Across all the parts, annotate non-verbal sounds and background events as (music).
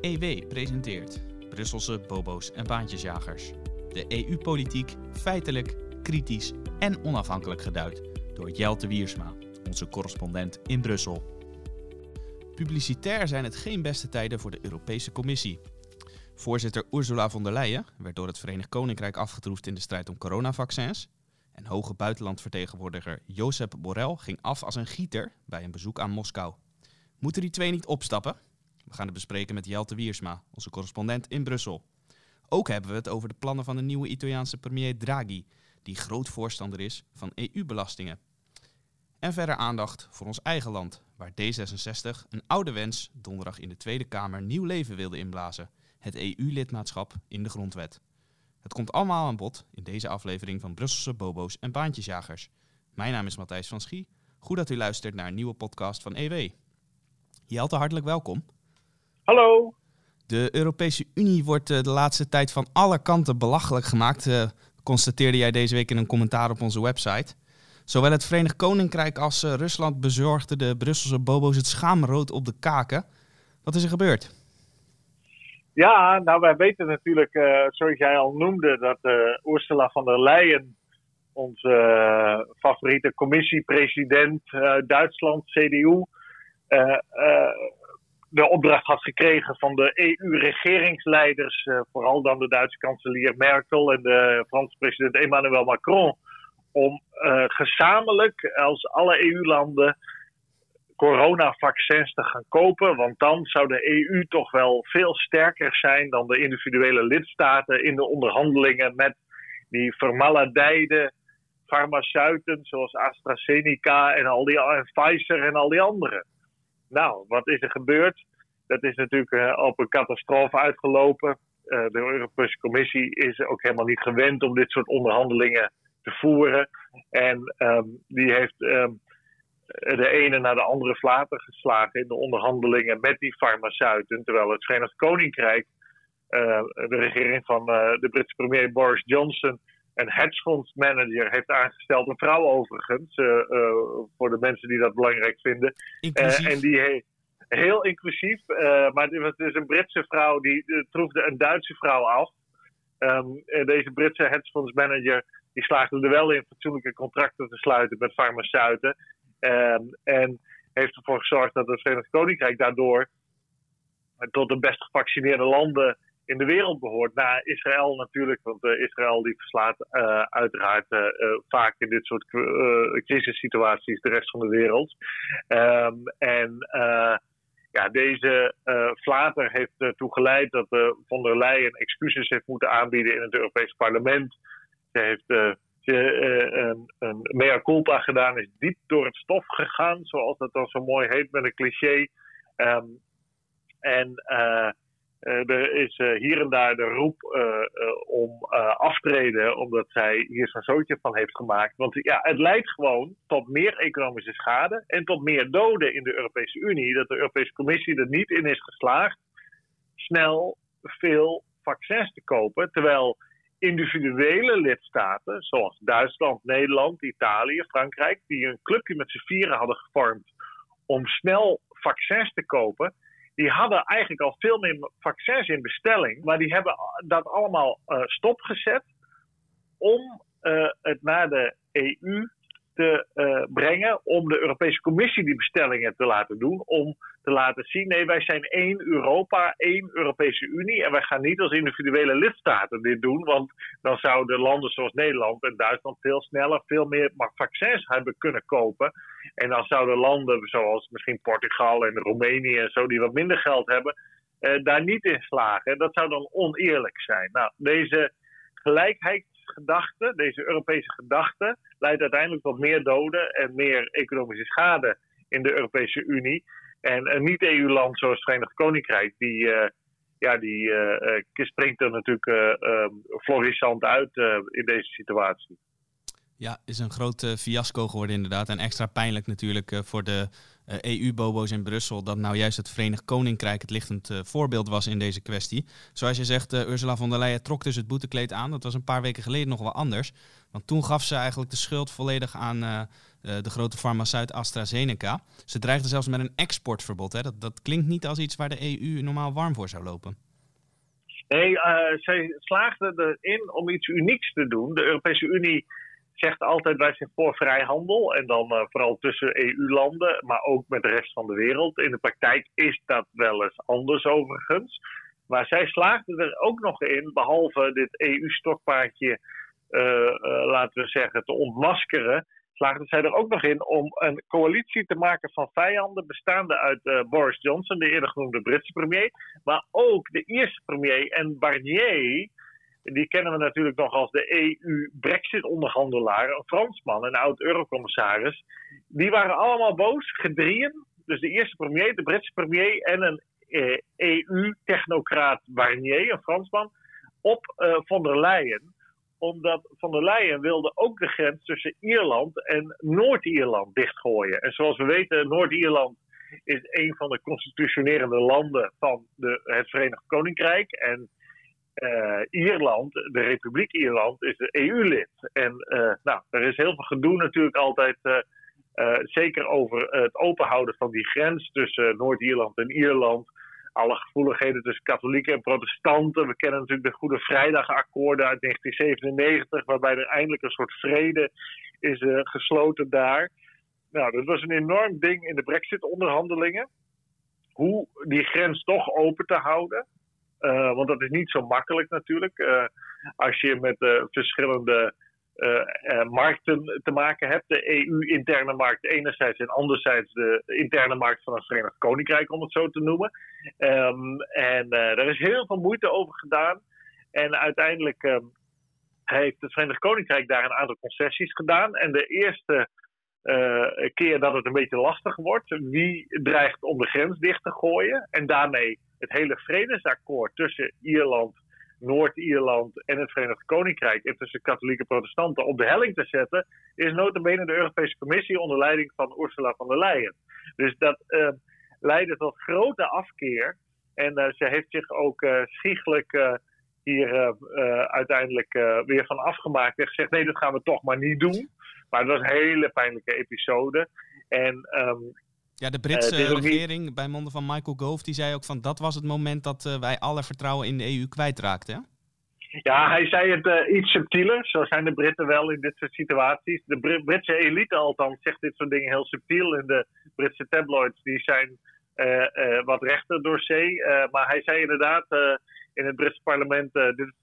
EW presenteert Brusselse bobo's en baantjesjagers. De EU-politiek feitelijk, kritisch en onafhankelijk geduid door Jelte Wiersma, onze correspondent in Brussel. Publicitair zijn het geen beste tijden voor de Europese Commissie. Voorzitter Ursula von der Leyen werd door het Verenigd Koninkrijk afgetroefd in de strijd om coronavaccins. En hoge buitenlandvertegenwoordiger Josep Borrell ging af als een gieter bij een bezoek aan Moskou. Moeten die twee niet opstappen? We gaan het bespreken met Jelte Wiersma, onze correspondent in Brussel. Ook hebben we het over de plannen van de nieuwe Italiaanse premier Draghi, die groot voorstander is van EU-belastingen. En verder aandacht voor ons eigen land, waar D66 een oude wens donderdag in de Tweede Kamer nieuw leven wilde inblazen: het EU-lidmaatschap in de grondwet. Het komt allemaal aan bod in deze aflevering van Brusselse Bobo's en Baantjesjagers. Mijn naam is Matthijs van Schie. Goed dat u luistert naar een nieuwe podcast van EW. Jelte, hartelijk welkom. Hallo. De Europese Unie wordt eh, de laatste tijd van alle kanten belachelijk gemaakt, uh, constateerde jij deze week in een commentaar op onze website. Zowel het Verenigd Koninkrijk als uh, Rusland bezorgden de Brusselse bobo's het schaamrood op de kaken. Wat is er gebeurd? Ja, nou wij weten natuurlijk, zoals jij al noemde, dat Ursula von der Leyen, onze favoriete commissiepresident Duitsland, CDU, de opdracht had gekregen van de EU-regeringsleiders, uh, vooral dan de Duitse kanselier Merkel en de Franse president Emmanuel Macron, om uh, gezamenlijk als alle EU-landen coronavaccins te gaan kopen. Want dan zou de EU toch wel veel sterker zijn dan de individuele lidstaten in de onderhandelingen met die vermaledijde farmaceuten zoals AstraZeneca en, al die, en Pfizer en al die anderen. Nou, wat is er gebeurd? Dat is natuurlijk uh, op een catastrofe uitgelopen. Uh, de Europese Commissie is ook helemaal niet gewend om dit soort onderhandelingen te voeren. En um, die heeft um, de ene naar de andere flater geslagen in de onderhandelingen met die farmaceuten. Terwijl het Verenigd Koninkrijk, uh, de regering van de Britse premier Boris Johnson, een hedgefondsmanager heeft aangesteld. Een vrouw overigens, uh, uh, voor de mensen die dat belangrijk vinden. Inclusief. en die heeft heel inclusief, maar het is een Britse vrouw die troefde een Duitse vrouw af. Um, deze Britse hedgefondsmanager die slaagde er wel in fatsoenlijke contracten te sluiten met farmaceuten. Um, en heeft ervoor gezorgd dat het Verenigd Koninkrijk daardoor tot de best gevaccineerde landen in de wereld behoort. Na Israël natuurlijk, want uh, Israël die verslaat uh, uiteraard uh, vaak in dit soort crisissituaties de rest van de wereld. Um, en ja, deze flater heeft ertoe geleid dat von der Leyen excuses heeft moeten aanbieden in het Europees Parlement. Ze heeft een, een mea culpa gedaan, is diep door het stof gegaan, zoals dat dan zo mooi heet met een cliché. Um, en er is uh, hier en daar de roep uh, om aftreden, omdat zij hier zo'n zootje van heeft gemaakt. Want ja, het leidt gewoon tot meer economische schade en tot meer doden in de Europese Unie. Dat de Europese Commissie er niet in is geslaagd snel veel vaccins te kopen. Terwijl individuele lidstaten, zoals Duitsland, Nederland, Italië, Frankrijk, die een clubje met z'n vieren hadden gevormd om snel vaccins te kopen die hadden eigenlijk al veel meer vaccins in bestelling, maar die hebben dat allemaal uh, stopgezet om uh, het naar de EU te uh, brengen, om de Europese Commissie die bestellingen te laten doen, om te laten zien, nee, wij zijn één Europa, één Europese Unie en wij gaan niet als individuele lidstaten dit doen, want dan zouden landen zoals Nederland en Duitsland veel sneller veel meer vaccins hebben kunnen kopen. En dan zouden landen zoals misschien Portugal en Roemenië en zo, die wat minder geld hebben, eh, daar niet in slagen. Dat zou dan oneerlijk zijn. Nou, deze gelijkheidsgedachte, deze Europese gedachte, leidt uiteindelijk tot meer doden en meer economische schade in de Europese Unie. En een niet-EU-land zoals het Verenigd Koninkrijk, die, uh, ja, die uh, springt er natuurlijk uh, florissant uit in deze situatie. Ja, is een groot fiasco geworden inderdaad. En extra pijnlijk natuurlijk voor de EU-bobo's in Brussel... dat nou juist het Verenigd Koninkrijk het lichtend voorbeeld was in deze kwestie. Zoals je zegt, Ursula von der Leyen trok dus het boetekleed aan. Dat was een paar weken geleden nog wel anders. Want toen gaf ze eigenlijk de schuld volledig aan de grote farmaceut AstraZeneca. Ze dreigden zelfs met een exportverbod. Hè? Dat, dat klinkt niet als iets waar de EU normaal warm voor zou lopen. Nee, uh, zij slaagden erin om iets unieks te doen. De Europese Unie zegt altijd wij zijn voor vrijhandel. En dan uh, vooral tussen EU-landen, maar ook met de rest van de wereld. In de praktijk is dat wel eens anders overigens. Maar zij slaagden er ook nog in, behalve dit EU-stokpaardje, uh, laten we zeggen, te ontmaskeren slaagden zij er ook nog in om een coalitie te maken van vijanden, bestaande uit Boris Johnson, de eerder genoemde Britse premier, maar ook de Ierse premier en Barnier. Die kennen we natuurlijk nog als de EU-Brexit-onderhandelaar, een Fransman, een oud-eurocommissaris. Die waren allemaal boos, gedrieën. Dus de Ierse premier, de Britse premier en een eh, EU-technocraat Barnier, een Fransman, op von der Leyen omdat Van der Leyen wilde ook de grens tussen Ierland en Noord-Ierland dichtgooien. En zoals we weten, Noord-Ierland is een van de constitutionerende landen van de, het Verenigd Koninkrijk. En uh, Ierland, de Republiek Ierland, is de EU-lid. En uh, nou, er is heel veel gedoe natuurlijk altijd, uh, zeker over het openhouden van die grens tussen Noord-Ierland en Ierland alle gevoeligheden tussen katholieken en protestanten. We kennen natuurlijk de Goede Vrijdagakkoorden uit 1997, waarbij er eindelijk een soort vrede is gesloten daar. Nou, dat was een enorm ding in de Brexit-onderhandelingen. Hoe die grens toch open te houden. Uh, want dat is niet zo makkelijk natuurlijk. Uh, als je met verschillende uh, markten te maken hebt. De EU-interne markt enerzijds en anderzijds de interne markt van het Verenigd Koninkrijk, om het zo te noemen. Um, en er is heel veel moeite over gedaan. En uiteindelijk um, heeft het Verenigd Koninkrijk daar een aantal concessies gedaan. En de eerste keer dat het een beetje lastig wordt, wie dreigt om de grens dicht te gooien en daarmee het hele vredesakkoord tussen Ierland Noord-Ierland en het Verenigd Koninkrijk en tussen katholieke protestanten op de helling te zetten, is notabene de Europese Commissie onder leiding van Ursula von der Leyen. Dus dat uh, leidde tot grote afkeer. En uh, ze heeft zich ook uh, schiegelijk hier uiteindelijk weer van afgemaakt en gezegd: nee, dat gaan we toch maar niet doen. Maar het was een hele pijnlijke episode. En um, ja, de Britse uh, regering bij monden van Michael Gove, die zei ook van dat was het moment dat uh, wij alle vertrouwen in de EU kwijtraakten. Ja, hij zei het uh, iets subtieler. Zo zijn de Britten wel in dit soort situaties. De Br Britse elite althans zegt dit soort dingen heel subtiel. En de Britse tabloids die zijn wat rechter door zee. maar hij zei inderdaad in het Britse parlement, dit,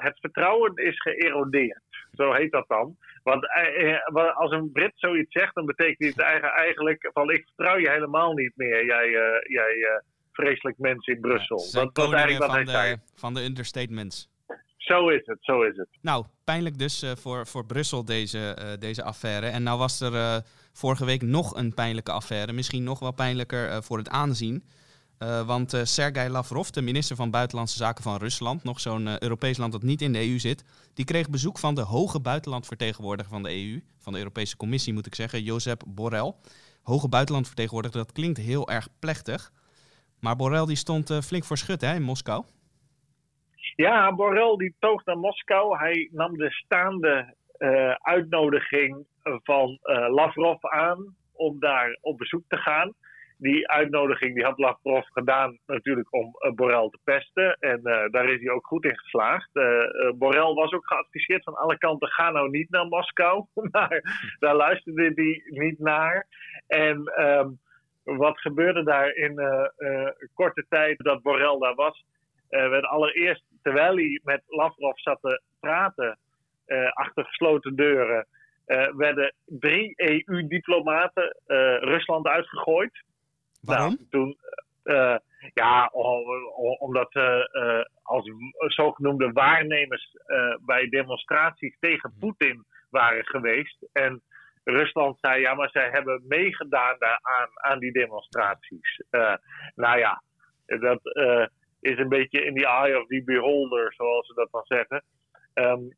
het vertrouwen is geërodeerd. Zo heet dat dan. Want eh, eh, als een Brit zoiets zegt, dan betekent het eigenlijk van ik vertrouw je helemaal niet meer, jij, uh, jij uh, vreselijk mens in Brussel. Ja, dat, is eigenlijk wat hij de. Van de understatements. Zo is het, zo is het. Nou, pijnlijk dus uh, voor, voor Brussel deze, deze affaire. En nou was er vorige week nog een pijnlijke affaire. Misschien nog wel pijnlijker voor het aanzien. Uh, want uh, Sergei Lavrov, de minister van Buitenlandse Zaken van Rusland, nog zo'n uh, Europees land dat niet in de EU zit, die kreeg bezoek van de hoge buitenlandvertegenwoordiger van de EU, van de Europese Commissie moet ik zeggen, Josep Borrell. Hoge buitenlandvertegenwoordiger, dat klinkt heel erg plechtig. Maar Borrell die stond flink voor schut hè, in Moskou. Ja, Borrell die toog naar Moskou. Hij nam de staande uitnodiging van Lavrov aan om daar op bezoek te gaan die uitnodiging die had Lavrov gedaan natuurlijk om uh, Borrell te pesten. En uh, daar is hij ook goed in geslaagd. Uh, Borrell was ook geadviseerd van alle kanten, ga nou niet naar Moskou. (laughs) maar daar luisterde hij niet naar. En um, wat gebeurde daar in korte tijd dat Borrell daar was? werd allereerst, terwijl hij met Lavrov zat te praten achter gesloten deuren... werden drie EU-diplomaten Rusland uitgegooid. Waarom? Nou, toen, uh, ja, omdat uh, als zogenoemde waarnemers bij demonstraties tegen Poetin waren geweest. En Rusland zei, ja, maar zij hebben meegedaan aan, aan die demonstraties. nou ja, dat is een beetje in the eye of the beholder, zoals ze dat dan zeggen. Um,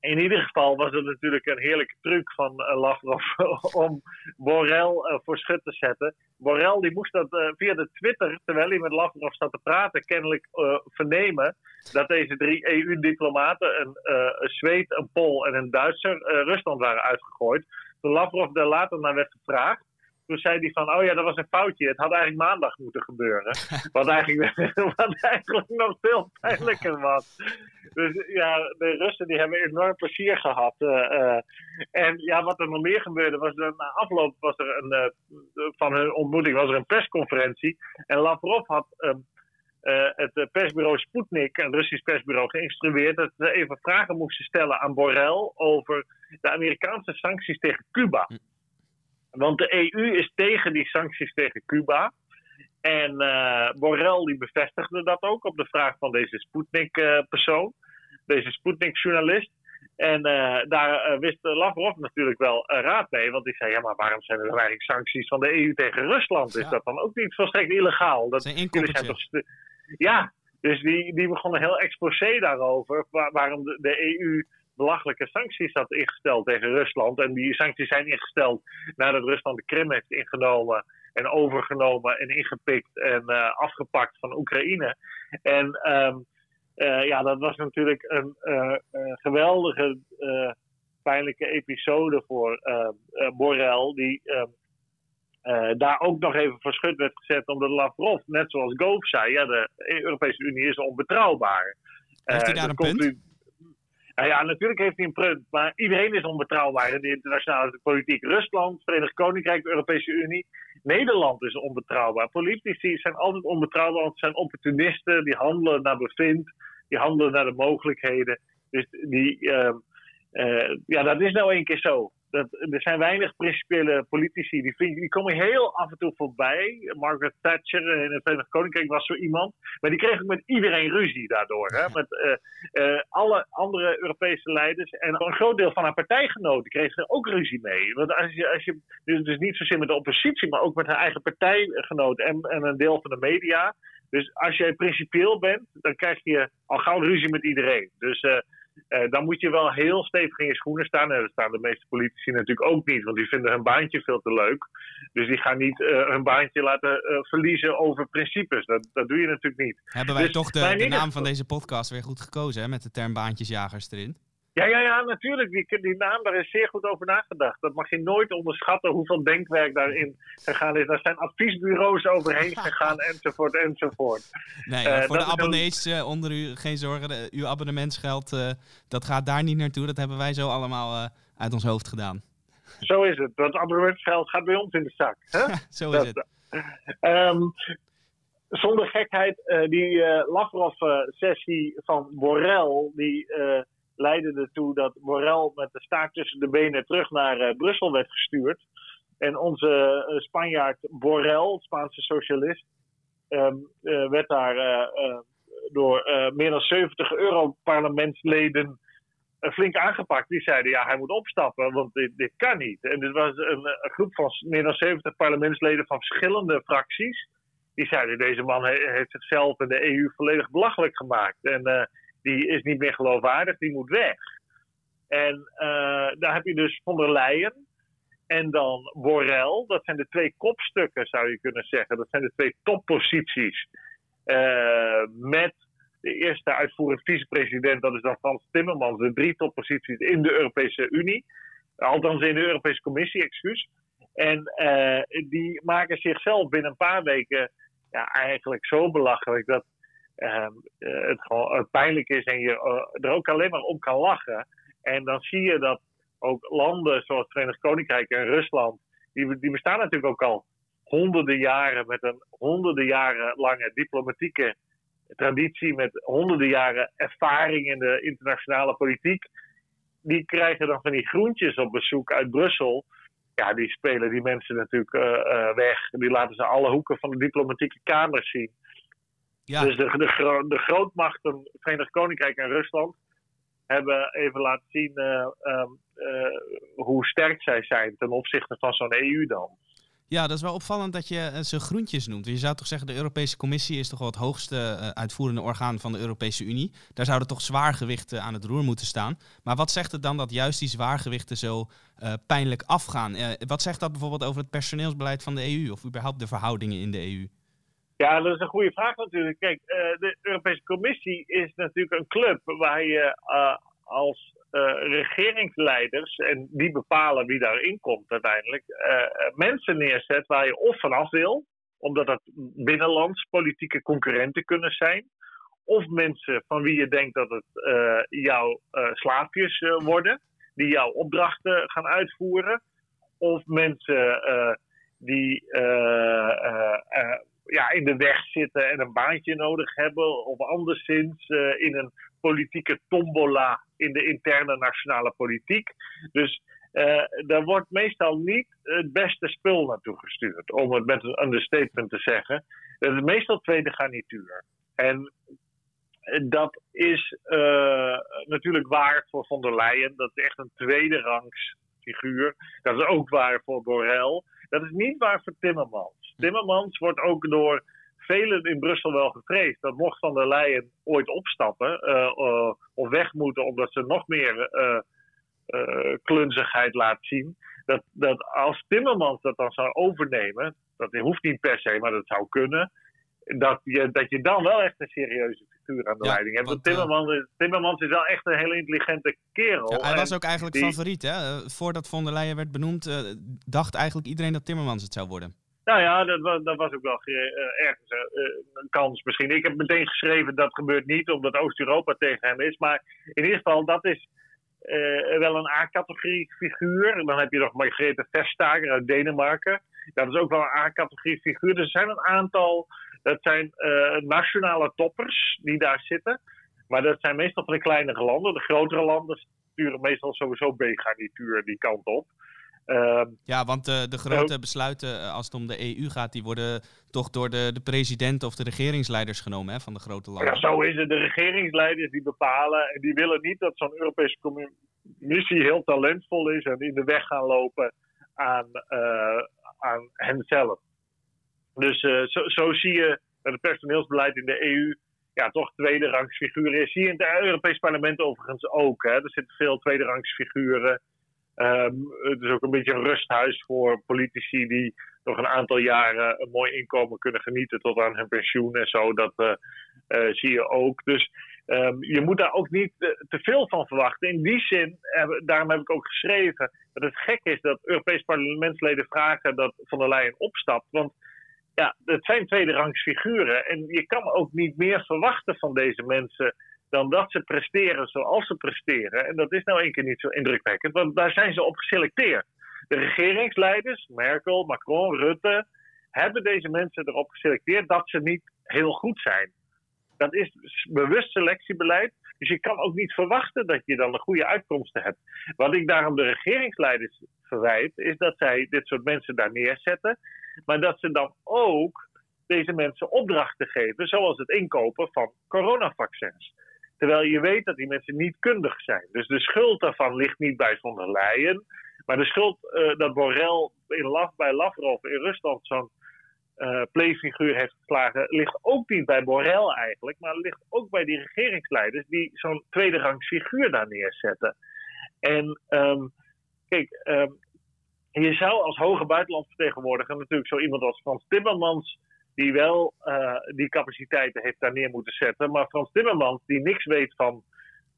in ieder geval was het natuurlijk een heerlijke truc van uh, Lavrov (laughs) om Borrell uh, voor schut te zetten. Borrell die moest dat uh, via de Twitter, terwijl hij met Lavrov zat te praten, kennelijk vernemen dat deze drie EU-diplomaten, een, een Zweed, een Pool en een Duitser, Rusland waren uitgegooid. toen Lavrov daar later naar werd gevraagd, toen zei hij van, oh ja, dat was een foutje. Het had eigenlijk maandag moeten gebeuren. (laughs) wat, eigenlijk, (laughs) wat eigenlijk nog veel pijnlijker was. Dus ja, de Russen die hebben enorm plezier gehad. Uh, en ja, wat er nog meer gebeurde, was er, na afloop was er een, uh, van hun ontmoeting was er een persconferentie. En Lavrov had het persbureau Sputnik, een Russisch persbureau, geïnstrueerd dat ze even vragen moesten stellen aan Borrell over de Amerikaanse sancties tegen Cuba. Want de EU is tegen die sancties tegen Cuba. En uh, Borrell die bevestigde dat ook op de vraag van deze Sputnik-persoon, deze Sputnik-journalist. En uh, daar uh, wist Lavrov natuurlijk wel raad mee, want die zei: ja, maar waarom zijn er eigenlijk sancties van de EU tegen Rusland? Is dat dan ook niet volstrekt illegaal? Dat zijn toch ja, dus die, die begon een heel exposé daarover, waarom de, de EU belachelijke sancties had ingesteld tegen Rusland. En die sancties zijn ingesteld nadat Rusland de Krim heeft ingenomen en overgenomen en ingepikt en uh, afgepakt van Oekraïne. En um, uh, ja, dat was natuurlijk een uh, geweldige, pijnlijke episode voor Borrell, die ehm, daar ook nog even verschut werd gezet omdat Lavrov, net zoals Gove zei, ja, de Europese Unie is onbetrouwbaar. Heeft hij daar een punt? Nou ja, natuurlijk heeft hij een punt, maar iedereen is onbetrouwbaar in de internationale politiek. Rusland, Verenigd Koninkrijk, de Europese Unie. Nederland is onbetrouwbaar. Politici zijn altijd onbetrouwbaar, want ze zijn opportunisten, die handelen naar bevind, die handelen naar de mogelijkheden. Dus die, uh, uh, ja, dat is nou één keer zo dat, er zijn weinig principiële politici. Die, die komen heel af en toe voorbij. Margaret Thatcher in het Verenigd Koninkrijk was zo iemand. Maar die kreeg ook met iedereen ruzie daardoor. Hè? Met uh, uh, alle andere Europese leiders. En een groot deel van haar partijgenoten kreeg er ook ruzie mee. Want als je, als je dus, dus niet zozeer met de oppositie, maar ook met haar eigen partijgenoten en, en een deel van de media. Dus als jij principieel bent, dan krijg je al gauw ruzie met iedereen. Dus uh, uh, dan moet je wel heel stevig in je schoenen staan. En dat staan de meeste politici natuurlijk ook niet, want die vinden hun baantje veel te leuk. Dus die gaan niet uh, hun baantje laten uh, verliezen over principes. Dat, dat doe je natuurlijk niet. Hebben wij dus toch de, de naam van deze podcast weer goed gekozen, hè? met de term baantjesjagers erin? Ja, ja, ja, natuurlijk. Die, die naam, daar is zeer goed over nagedacht. Dat mag je nooit onderschatten hoeveel denkwerk daarin gegaan is. Daar zijn adviesbureaus overheen gegaan, enzovoort, enzovoort. Nee, uh, voor de abonnees uh, onder u, geen zorgen. De, uw abonnementsgeld, uh, dat gaat daar niet naartoe. Dat hebben wij zo allemaal uit ons hoofd gedaan. Zo is het. Dat abonnementsgeld gaat bij ons in de zak. Hè? (laughs) zo is dat, het. Um, zonder gekheid, die Lavrov-sessie van Borrell... die leidde ertoe dat Morel met de staart tussen de benen terug naar uh, Brussel werd gestuurd. En onze uh, Spanjaard Borrell, Spaanse socialist, um, uh, werd daar door meer dan 70 Europarlementsleden flink aangepakt. Die zeiden, ja, hij moet opstappen, want dit, dit kan niet. En dit was een, een, groep van meer dan 70 parlementsleden van verschillende fracties. Die zeiden, deze man heeft zichzelf en de EU volledig belachelijk gemaakt. En die is niet meer geloofwaardig, die moet weg. En uh, daar heb je dus von der Leyen en dan Borrell. Dat zijn de twee kopstukken, zou je kunnen zeggen. Dat zijn de twee topposities. Uh, met de eerste uitvoerend vicepresident, dat is dan Frans Timmermans. De drie topposities in de Europese Unie. Althans in de Europese Commissie, excuus. En uh, die maken zichzelf binnen een paar weken ja, eigenlijk zo belachelijk dat eh, het gewoon pijnlijk is en je eh, er ook alleen maar om kan lachen. En dan zie je dat ook landen zoals het Verenigd Koninkrijk en Rusland, die, die bestaan natuurlijk ook al honderden jaren met een honderden jaren lange diplomatieke traditie, met honderden jaren ervaring in de internationale politiek. Die krijgen dan van die groentjes op bezoek uit Brussel. Ja, die spelen die mensen natuurlijk uh, weg. Die laten ze alle hoeken van de diplomatieke kamers zien. Ja. Dus de, de, de grootmachten, Verenigd Koninkrijk en Rusland, hebben even laten zien uh, uh, hoe sterk zij zijn ten opzichte van zo'n EU dan. Ja, dat is wel opvallend dat je eh, ze groentjes noemt. Je zou toch zeggen, de Europese Commissie is toch wel het hoogste uitvoerende orgaan van de Europese Unie. Daar zouden toch zwaargewichten aan het roer moeten staan. Maar wat zegt het dan dat juist die zwaargewichten zo uh, pijnlijk afgaan? Uh, wat zegt dat bijvoorbeeld over het personeelsbeleid van de EU of überhaupt de verhoudingen in de EU? Ja, dat is een goede vraag natuurlijk. Kijk, uh, de Europese Commissie is natuurlijk een club waar je uh, als regeringsleiders, en die bepalen wie daarin komt uiteindelijk, mensen neerzet waar je of vanaf wil, omdat dat binnenlands politieke concurrenten kunnen zijn, of mensen van wie je denkt dat het jouw slaafjes worden, die jouw opdrachten gaan uitvoeren, of mensen die ja, in de weg zitten en een baantje nodig hebben, of anderszins in een politieke tombola in de interne nationale politiek. Dus uh, daar wordt meestal niet het beste spul naartoe gestuurd, om het met een understatement te zeggen. Dat is meestal tweede garnituur. En dat is natuurlijk waar voor von der Leyen. Dat is echt een tweede rangs figuur. Dat is ook waar voor Borrell. Dat is niet waar voor Timmermans. Timmermans wordt ook door velen in Brussel wel gevreesd dat mocht Van der Leyen ooit opstappen uh, of weg moeten omdat ze nog meer uh, klunzigheid laat zien, dat, dat als Timmermans dat dan zou overnemen, dat hoeft niet per se, maar dat zou kunnen, dat je, dat je dan wel echt een serieuze figuur aan de leiding hebt. Want Timmermans, Timmermans is wel echt een hele intelligente kerel. Ja, hij was ook eigenlijk favoriet, hè? Voordat Van der Leyen werd benoemd, dacht eigenlijk iedereen dat Timmermans het zou worden. Nou ja, dat was, dat was ook wel uh, ergens uh, een kans misschien. Ik heb meteen geschreven dat gebeurt niet omdat Oost-Europa tegen hem is. Maar in ieder geval, dat is wel een A-categorie figuur. Dan heb je nog Margrethe Vestager uit Denemarken. Dat is ook wel een A-categorie figuur. Dus er zijn een aantal, dat zijn nationale toppers die daar zitten. Maar dat zijn meestal van de kleinere landen. De grotere landen sturen meestal sowieso B-garnituur die kant op. Ehm, ja, want uh, de grote besluiten uh, als het om de EU gaat, die worden toch door de, de president of de regeringsleiders genomen hè, van de grote landen. Ja, zo is het. De regeringsleiders die bepalen en die willen niet dat zo'n Europese Commissie heel talentvol is en in de weg gaan lopen aan, uh, aan henzelf. Dus zo, zo, zie je dat het personeelsbeleid in de EU ja, toch tweede rangsfiguren is. Zie je in het Europees Parlement overigens ook. Hè. Er zitten veel tweede rangsfiguren. Um, het is ook een beetje een rusthuis voor politici die nog een aantal jaren een mooi inkomen kunnen genieten tot aan hun pensioen en zo. Dat uh, uh, zie je ook. Dus um, je moet daar ook niet te veel van verwachten. In die zin, daarom heb ik ook geschreven dat het gek is dat Europees parlementsleden vragen dat Van der Leyen opstapt. Want ja, het zijn tweederangs figuren en je kan ook niet meer verwachten van deze mensen dan dat ze presteren zoals ze presteren. En dat is nou één keer niet zo indrukwekkend, want daar zijn ze op geselecteerd. De regeringsleiders, Merkel, Macron, Rutte, hebben deze mensen erop geselecteerd dat ze niet heel goed zijn. Dat is bewust selectiebeleid. Dus je kan ook niet verwachten dat je dan een goede uitkomsten hebt. Wat ik daarom de regeringsleiders verwijt, is dat zij dit soort mensen daar neerzetten. Maar dat ze dan ook deze mensen opdrachten geven, zoals het inkopen van coronavaccins. Terwijl je weet dat die mensen niet kundig zijn. Dus de schuld daarvan ligt niet bij von der Leyen. Maar de schuld uh, dat Borrell in Laf, bij Lavrov in Rusland zo'n uh, playfiguur heeft geslagen, ligt ook niet bij Borrell eigenlijk. Maar ligt ook bij die regeringsleiders die zo'n tweede rangs figuur daar neerzetten. En um, kijk, um, je zou als hoge buitenlandvertegenwoordiger natuurlijk zo iemand als Frans Timmermans die wel uh, die capaciteiten heeft daar neer moeten zetten. Maar Frans Timmermans, die niks weet van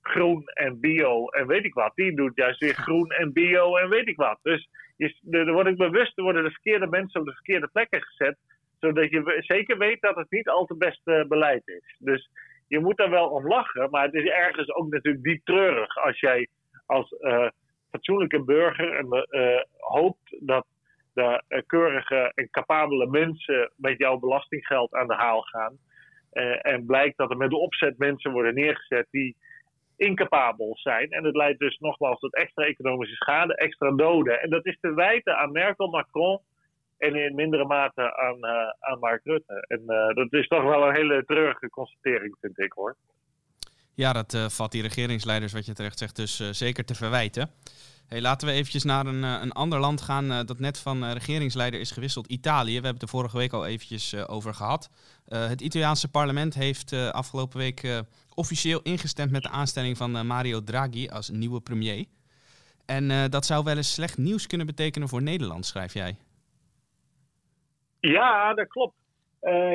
groen en bio en weet ik wat, die doet juist weer groen en bio en weet ik wat. Dus je, er wordt bewust, er worden de verkeerde mensen op de verkeerde plekken gezet, zodat je zeker weet dat het niet al te beste beleid is. Dus je moet daar wel om lachen, maar het is ergens ook natuurlijk diep treurig als jij als uh, fatsoenlijke burger uh, hoopt dat keurige en capabele mensen met jouw belastinggeld aan de haal gaan. Uh, en blijkt dat er met de opzet mensen worden neergezet die incapabel zijn. En het leidt dus nogmaals tot extra economische schade, extra doden. En dat is te wijten aan Merkel, Macron en in mindere mate aan, uh, aan Mark Rutte. En dat is toch wel een hele treurige constatering, vind ik hoor. Ja, dat valt die regeringsleiders, wat je terecht zegt, dus zeker te verwijten. Laten we eventjes naar een, eh, een ander land gaan uh, dat net van uh, regeringsleider is gewisseld. Italië. We hebben het er vorige week al eventjes over gehad. het Italiaanse parlement heeft afgelopen week officieel ingestemd met de aanstelling van Mario Draghi als nieuwe premier. En dat zou wel eens slecht nieuws kunnen betekenen voor Nederland, schrijf jij. Ja, dat klopt.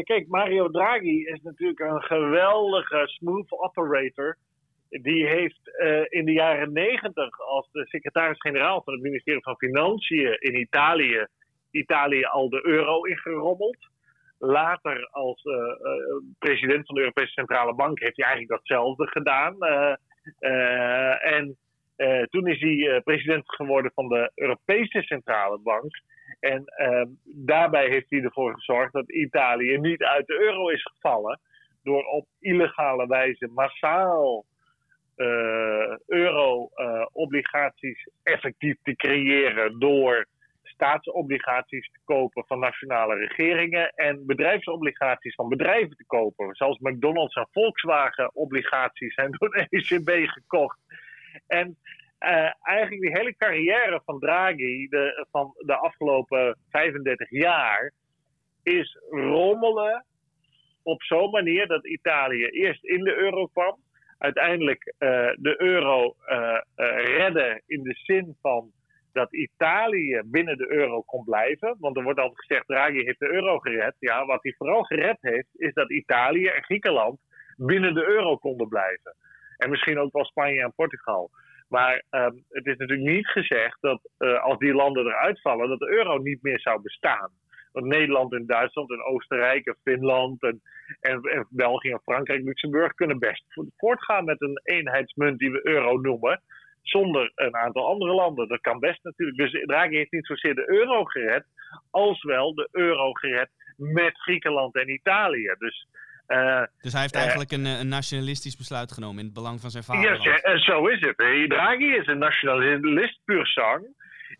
kijk, Mario Draghi is natuurlijk een geweldige smooth operator die heeft in de jaren negentig als de secretaris-generaal van het ministerie van Financiën in Italië, Italië al de euro ingerommeld. Later als president van de Europese Centrale Bank heeft hij eigenlijk datzelfde gedaan. en toen is hij president geworden van de Europese Centrale Bank. En uh, daarbij heeft hij ervoor gezorgd dat Italië niet uit de euro is gevallen. Door op illegale wijze massaal euro-obligaties effectief te creëren. Door staatsobligaties te kopen van nationale regeringen en bedrijfsobligaties van bedrijven te kopen. Zoals McDonald's en Volkswagen-obligaties zijn (laughs) door de ECB gekocht. En uh, eigenlijk die hele carrière van Draghi de, van de afgelopen 35 jaar is rommelen op zo'n manier dat Italië eerst in de euro kwam, uiteindelijk uh, de euro uh, redde in de zin van dat Italië binnen de euro kon blijven. Want er wordt altijd gezegd, Draghi heeft de euro gered. Ja, wat hij vooral gered heeft, is dat Italië en Griekenland binnen de euro konden blijven. En misschien ook wel Spanje en Portugal. Maar um, het is natuurlijk niet gezegd dat als die landen eruit vallen, dat de euro niet meer zou bestaan. Want Nederland en Duitsland en Oostenrijk en Finland en, en, en België en Frankrijk en Luxemburg kunnen best voortgaan met een eenheidsmunt die we euro noemen. Zonder een aantal andere landen. Dat kan best natuurlijk. Dus Draghi heeft niet zozeer de euro gered, als wel de euro gered met Griekenland en Italië. Dus uh, dus hij heeft uh, eigenlijk een, een, nationalistisch besluit genomen in het belang van zijn vader. Ja, zo is het. Draghi is een nationalist puur sang.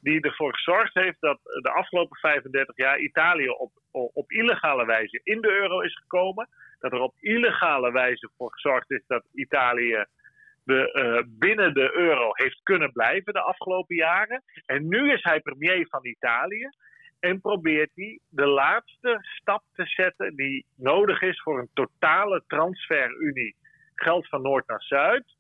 Die ervoor gezorgd heeft dat de afgelopen 35 jaar Italië op, op illegale wijze in de euro is gekomen. Dat er op illegale wijze voor gezorgd is dat Italië de, uh, binnen de euro heeft kunnen blijven de afgelopen jaren. En nu is hij premier van Italië. En probeert hij de laatste stap te zetten die nodig is voor een totale transferunie. Geld van Noord naar Zuid.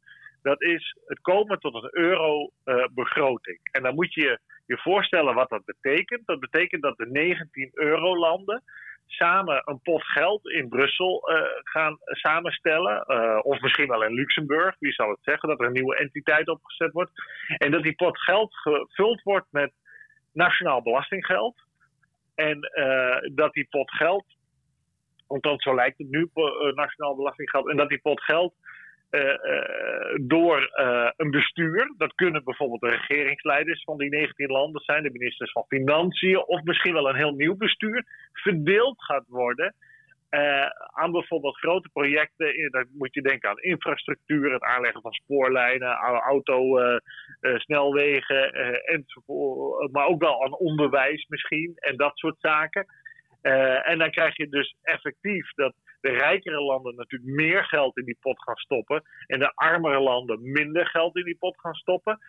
Dat is het komen tot een euro-begroting. en dan moet je je voorstellen wat dat betekent. Dat betekent dat de 19 eurolanden samen een pot geld in Brussel uh, gaan samenstellen. Uh, of misschien wel in Luxemburg, wie zal het zeggen, dat er een nieuwe entiteit opgezet wordt. En dat die pot geld gevuld wordt met nationaal belastinggeld. En uh, dat die pot geld, want zo lijkt het nu, nationaal belastinggeld, en dat die pot geld door een bestuur, dat kunnen bijvoorbeeld de regeringsleiders van die 19 landen zijn, de ministers van Financiën, of misschien wel een heel nieuw bestuur, verdeeld gaat worden aan bijvoorbeeld grote projecten, dan moet je denken aan infrastructuur, het aanleggen van spoorlijnen, auto, snelwegen, enzovoort, maar ook wel aan onderwijs misschien en dat soort zaken. En dan krijg je dus effectief dat de rijkere landen natuurlijk meer geld in die pot gaan stoppen. En de armere landen minder geld in die pot gaan stoppen.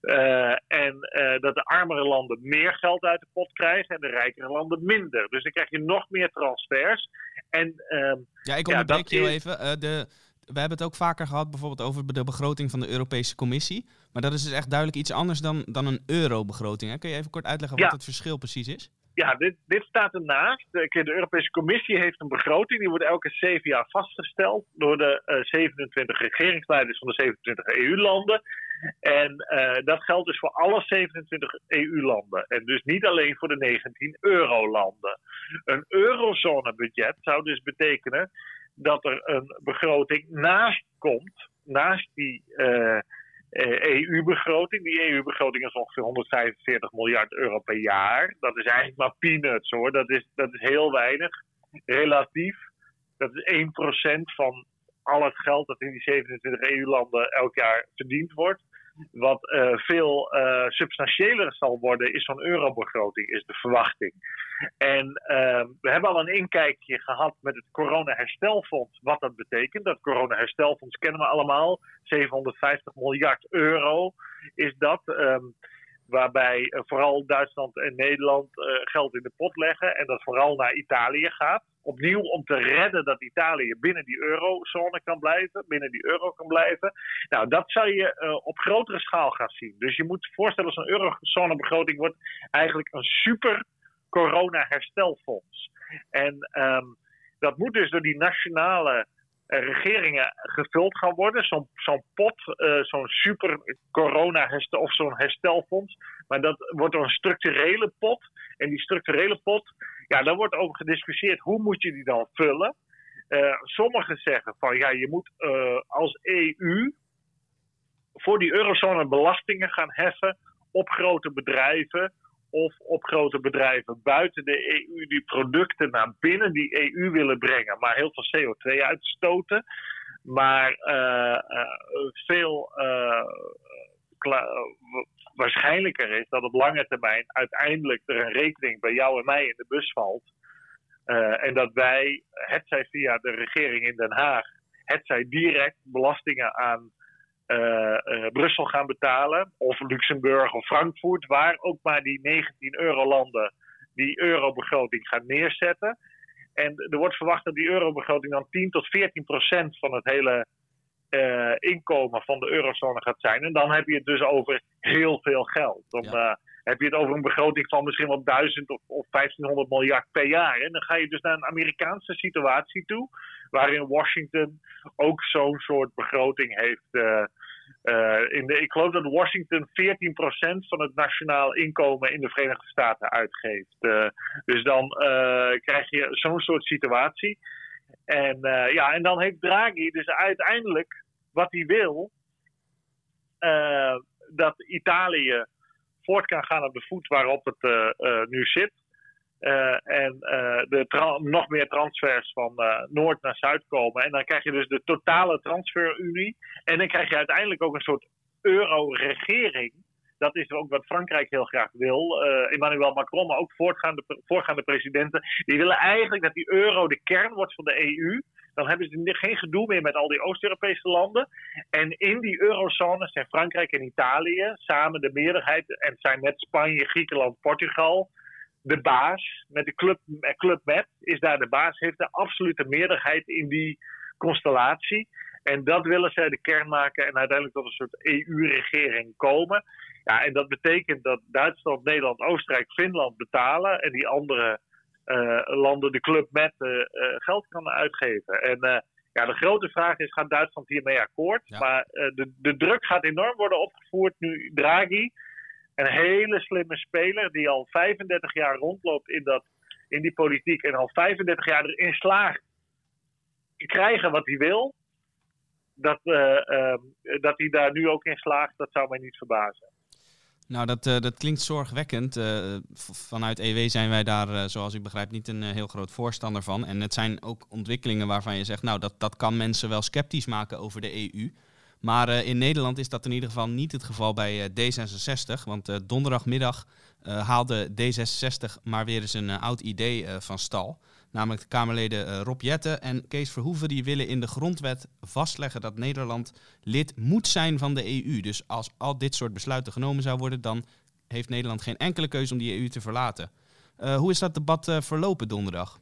Uh, en uh, dat de armere landen meer geld uit de pot krijgen en de rijkere landen minder. Dus dan krijg je nog meer transfers. En, uh, ja, ik onderbreek ja, je is... even. De, we hebben het ook vaker gehad bijvoorbeeld over de begroting van de Europese Commissie. Maar dat is dus echt duidelijk iets anders dan, dan een eurobegroting. Kun je even kort uitleggen wat het verschil precies is? Ja, dit, dit staat ernaast. De, de Europese Commissie heeft een begroting. Die wordt elke zeven jaar vastgesteld door de uh, 27 regeringsleiders van de 27 EU-landen. En uh, dat geldt dus voor alle 27 EU-landen. En dus niet alleen voor de 19 eurolanden. Een eurozone-budget zou dus betekenen dat er een begroting naast komt, naast die. EU-begroting. Die EU-begroting is ongeveer 145 miljard euro per jaar. Dat is eigenlijk maar peanuts hoor. Dat is, dat is heel weinig. Relatief. Dat is 1% van al het geld dat in die 27 EU-landen elk jaar verdiend wordt. Wat uh, veel uh, substantiëler zal worden, is van eurobegroting, is de verwachting. En uh, we hebben al een inkijkje gehad met het corona-herstelfonds, wat dat betekent. Dat corona-herstelfonds kennen we allemaal. 750 miljard euro is dat. Um, waarbij uh, vooral Duitsland en Nederland geld in de pot leggen en dat vooral naar Italië gaat. Opnieuw om te redden dat Italië binnen die eurozone kan blijven, binnen die euro kan blijven. Nou, dat zou je uh, op grotere schaal gaan zien. Dus je moet voorstellen, zo'n eurozonebegroting wordt eigenlijk een super corona-herstelfonds. En um, dat moet dus door die nationale regeringen gevuld gaan worden. Zo'n pot, zo'n super corona herstel, of zo'n herstelfonds. Maar dat wordt een structurele pot. En die structurele pot, ja, daar wordt over gediscussieerd. Hoe moet je die dan vullen? sommigen zeggen van ja, je moet als EU voor die eurozone belastingen gaan heffen op grote bedrijven of op grote bedrijven buiten de EU die producten naar binnen die EU willen brengen, maar heel veel CO2 uitstoten. Maar uh, uh, veel uh, waarschijnlijker is dat op lange termijn uiteindelijk er een rekening bij jou en mij in de bus valt. en dat wij, hetzij via de regering in Den Haag, hetzij direct belastingen aan uh, uh, Brussel gaan betalen, of Luxemburg of Frankfurt, waar ook maar die 19 eurolanden die eurobegroting gaan neerzetten. En er wordt verwacht dat die eurobegroting dan 10 tot 14 procent van het hele uh, inkomen van de eurozone gaat zijn. En dan heb je het dus over heel veel geld. Dan ja. heb je het over een begroting van misschien wel 1000 of, of 1500 miljard per jaar. En dan ga je dus naar een Amerikaanse situatie toe waarin Washington ook zo'n soort begroting heeft. Uh, uh, in de, ik geloof dat Washington 14% van het nationaal inkomen in de Verenigde Staten uitgeeft. Dus dan krijg je zo'n soort situatie. En, ja, en dan heeft Draghi dus uiteindelijk wat hij wil, dat Italië voort kan gaan op de voet waarop het nu zit. En de nog meer transfers van Noord naar Zuid komen. En dan krijg je dus de totale transferunie. En dan krijg je uiteindelijk ook een soort euro-regering. Dat is ook wat Frankrijk heel graag wil. Emmanuel Macron, maar ook voorgaande presidenten. Die willen eigenlijk dat die euro de kern wordt van de EU. Dan hebben ze geen gedoe meer met al die Oost-Europese landen. En in die eurozone zijn Frankrijk en Italië samen de meerderheid. En zijn met Spanje, Griekenland, Portugal de baas, met de club, club Met, is daar de baas, heeft de absolute meerderheid in die constellatie. En dat willen zij de kern maken en uiteindelijk tot een soort EU-regering komen. Ja, en dat betekent dat Duitsland, Nederland, Oostenrijk, Finland betalen en die andere uh, landen de club met uh, uh, geld kan uitgeven. En ja, de grote vraag is: gaat Duitsland hiermee akkoord? Ja. Maar de, de druk gaat enorm worden opgevoerd nu Draghi een hele slimme speler die al 35 jaar rondloopt in, dat, in die politiek en al 35 jaar erin slaagt te krijgen wat hij wil. Dat, uh, uh, dat hij daar nu ook in slaagt, dat zou mij niet verbazen. Nou, dat, uh, dat klinkt zorgwekkend. vanuit EW zijn wij daar, zoals u begrijpt, niet een heel groot voorstander van. En het zijn ook ontwikkelingen waarvan je zegt, nou, dat, dat kan mensen wel sceptisch maken over de EU. Maar in Nederland is dat in ieder geval niet het geval bij uh, D66. Want donderdagmiddag haalde D66 maar weer eens een oud idee van stal. Namelijk de Kamerleden Rob Jetten en Kees Verhoeven. Die willen in de grondwet vastleggen dat Nederland lid moet zijn van de EU. Dus als al dit soort besluiten genomen zou worden, dan heeft Nederland geen enkele keuze om die EU te verlaten. hoe is dat debat verlopen donderdag?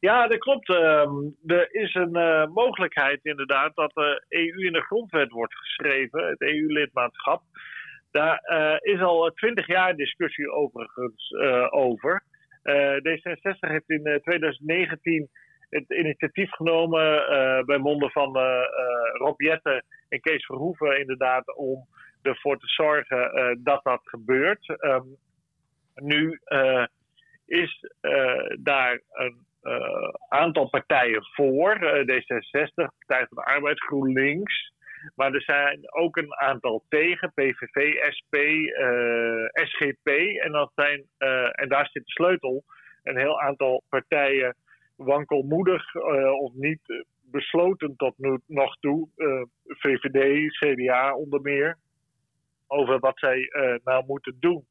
Ja, dat klopt. Ehm, er is een uh, mogelijkheid inderdaad dat de EU in de grondwet wordt geschreven, het EU-lidmaatschap. Daar uh, is al twintig jaar discussie overigens uh, over. D66 heeft in 2019 het initiatief genomen bij monden van Rob Jetten en Kees Verhoeven inderdaad om ervoor te zorgen dat dat gebeurt. Um, nu is daar een aantal partijen voor. Uh, D66, Partij van de Arbeid, GroenLinks. Maar er zijn ook een aantal tegen, PVV, SP, uh, SGP. En, dat zijn, en daar zit de sleutel. Een heel aantal partijen wankelmoedig of niet besloten tot nu, nog toe. VVD, CDA onder meer. Over wat zij nou moeten doen.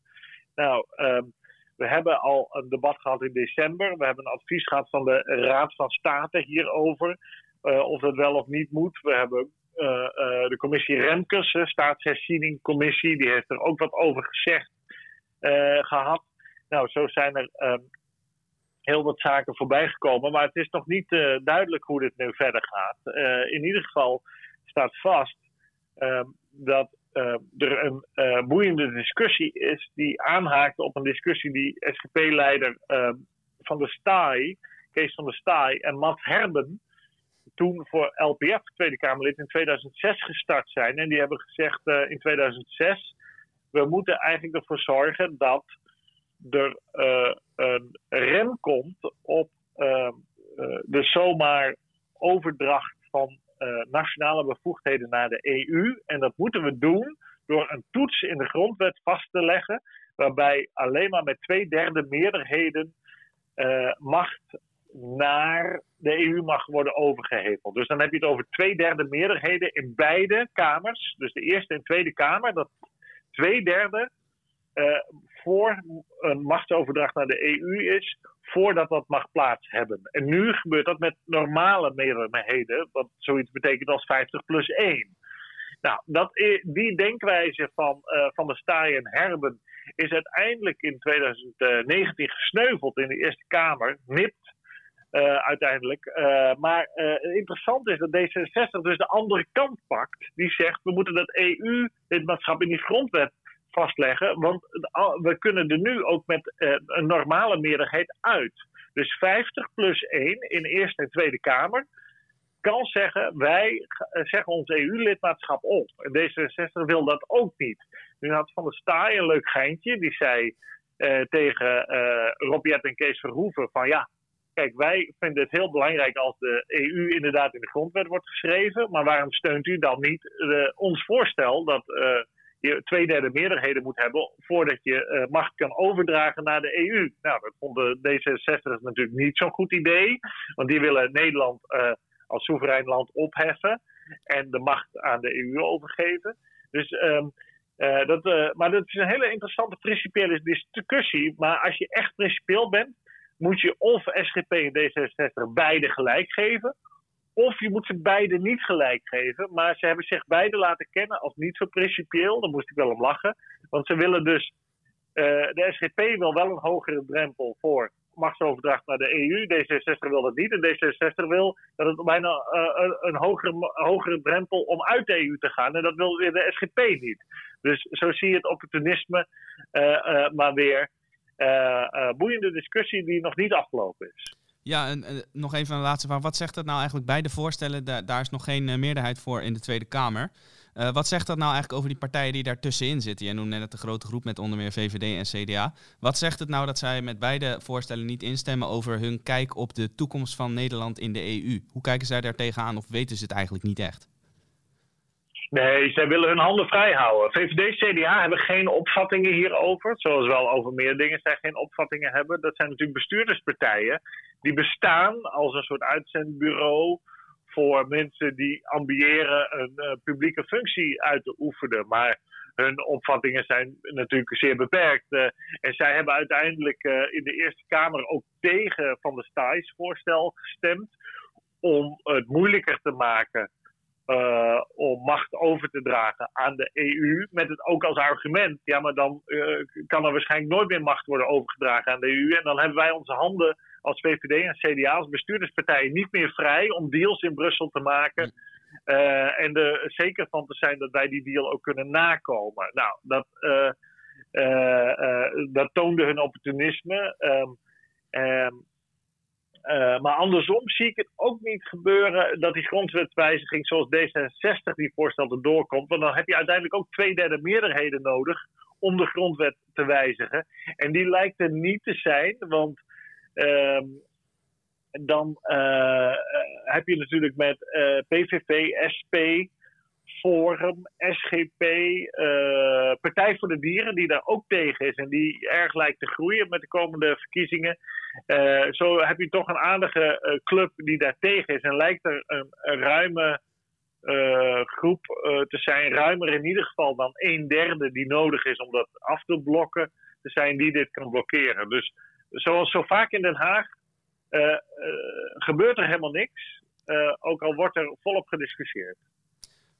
Nou, um, we hebben al een debat gehad in december. We hebben een advies gehad van de Raad van State hierover. Of dat wel of niet moet. We hebben de commissie Remkes, staatsherzieningcommissie, die heeft er ook wat over gezegd gehad. Nou, zo zijn er ehm, heel wat zaken voorbij gekomen. Maar het is nog niet duidelijk hoe dit nu verder gaat. in ieder geval staat vast ehm, dat uh, er een boeiende discussie is die aanhaakt op een discussie die SGP-leider van de Staaij, Kees van de Staaij en Matt Herben toen voor LPF, Tweede Kamerlid, in 2006 gestart zijn. En die hebben gezegd uh, in 2006: we moeten eigenlijk ervoor zorgen dat er uh, een rem komt op uh, de zomaar overdracht van nationale bevoegdheden naar de EU. En dat moeten we doen door een toets in de grondwet vast te leggen, waarbij alleen maar met twee derde meerderheden macht naar de EU mag worden overgeheveld. Dus dan heb je het over twee derde meerderheden in beide kamers. Dus de Eerste en Tweede Kamer. Dat twee derde uh, voor een machtsoverdracht naar de EU is, voordat dat mag plaats hebben. En nu gebeurt dat met normale meerderheden, wat zoiets betekent als 50 plus 1. Nou, dat, die denkwijze van, uh, van de Staaij en Herben is uiteindelijk in 2019 gesneuveld in de Eerste Kamer, nipt uiteindelijk. Uh, maar uh, interessant is dat D66 dus de andere kant pakt. Die zegt, we moeten dat EU-lidmaatschap in die grondwet vastleggen. Want we kunnen er nu ook met een normale meerderheid uit. Dus 50 plus 1 in Eerste en Tweede Kamer kan zeggen, wij zeggen ons EU-lidmaatschap op. En D66 wil dat ook niet. Nu had Van der Staaij een leuk geintje. Die zei tegen Rob en Kees Verhoeven van ja, Kijk, wij vinden het heel belangrijk als de EU inderdaad in de grondwet wordt geschreven. Maar waarom steunt u dan niet uh, ons voorstel dat uh, je twee derde meerderheden moet hebben voordat je uh, macht kan overdragen naar de EU? Nou, dat vonden D66 natuurlijk niet zo'n goed idee. Want die willen Nederland als soeverein land opheffen en de macht aan de EU overgeven. Dus. Um, dat, maar dat is een hele interessante principiële discussie. Maar als je echt principieel bent, moet je of SGP en D66 beide gelijk geven. Of je moet ze beide niet gelijk geven. Maar ze hebben zich beide laten kennen als niet zo principieel. Daar moest ik wel om lachen. Want ze willen dus. Uh, de SGP wil wel een hogere drempel voor machtsoverdracht naar de EU. D66 wil dat niet. En D66 wil dat het bijna uh, een hogere, hogere drempel om uit de EU te gaan. En dat wil weer de SGP niet. Dus zo zie je het opportunisme uh, maar weer boeiende discussie die nog niet afgelopen is. Ja, en, nog even een laatste vraag. Wat zegt dat nou eigenlijk bij de voorstellen? daar is nog geen uh, meerderheid voor in de Tweede Kamer. wat zegt dat nou eigenlijk over die partijen die daar tussenin zitten? Jij noemde net de grote groep met onder meer VVD en CDA. Wat zegt het nou dat zij met beide voorstellen niet instemmen over hun kijk op de toekomst van Nederland in de EU? Hoe kijken zij daar tegenaan of weten ze het eigenlijk niet echt? Nee, zij willen hun handen vrij houden. VVD, CDA hebben geen opvattingen hierover. Zoals wel over meer dingen zij geen opvattingen hebben. Dat zijn natuurlijk bestuurderspartijen. Die bestaan als een soort uitzendbureau voor mensen die ambiëren een uh, publieke functie uit te oefenen. Maar hun opvattingen zijn natuurlijk zeer beperkt. Uh, en zij hebben uiteindelijk uh, in de Eerste Kamer ook tegen Van der Staaijs voorstel gestemd. Om het moeilijker te maken uh, om macht over te dragen aan de EU. Met het ook als argument, ja, maar dan uh, kan er waarschijnlijk nooit meer macht worden overgedragen aan de EU. En dan hebben wij onze handen als VVD en CDA, als bestuurderspartijen, niet meer vrij om deals in Brussel te maken. Uh, en er zeker van te zijn dat wij die deal ook kunnen nakomen. Nou, dat, dat toonde hun opportunisme. Um, uh, maar andersom zie ik het ook niet gebeuren dat die grondwetswijziging zoals D66 die voorstelde doorkomt. Want dan heb je uiteindelijk ook twee derde meerderheden nodig om de grondwet te wijzigen. En die lijkt er niet te zijn, want uh, dan uh, heb je natuurlijk met PVV, SP, Forum, SGP, uh, Partij voor de Dieren, die daar ook tegen is en die erg lijkt te groeien met de komende verkiezingen. Uh, zo heb je toch een aardige uh, club die daar tegen is en lijkt er een, een ruime groep te zijn, ruimer in ieder geval dan een derde die nodig is om dat af te blokken, te zijn die dit kan blokkeren. Dus zoals zo vaak in Den Haag gebeurt er helemaal niks, ook al wordt er volop gediscussieerd.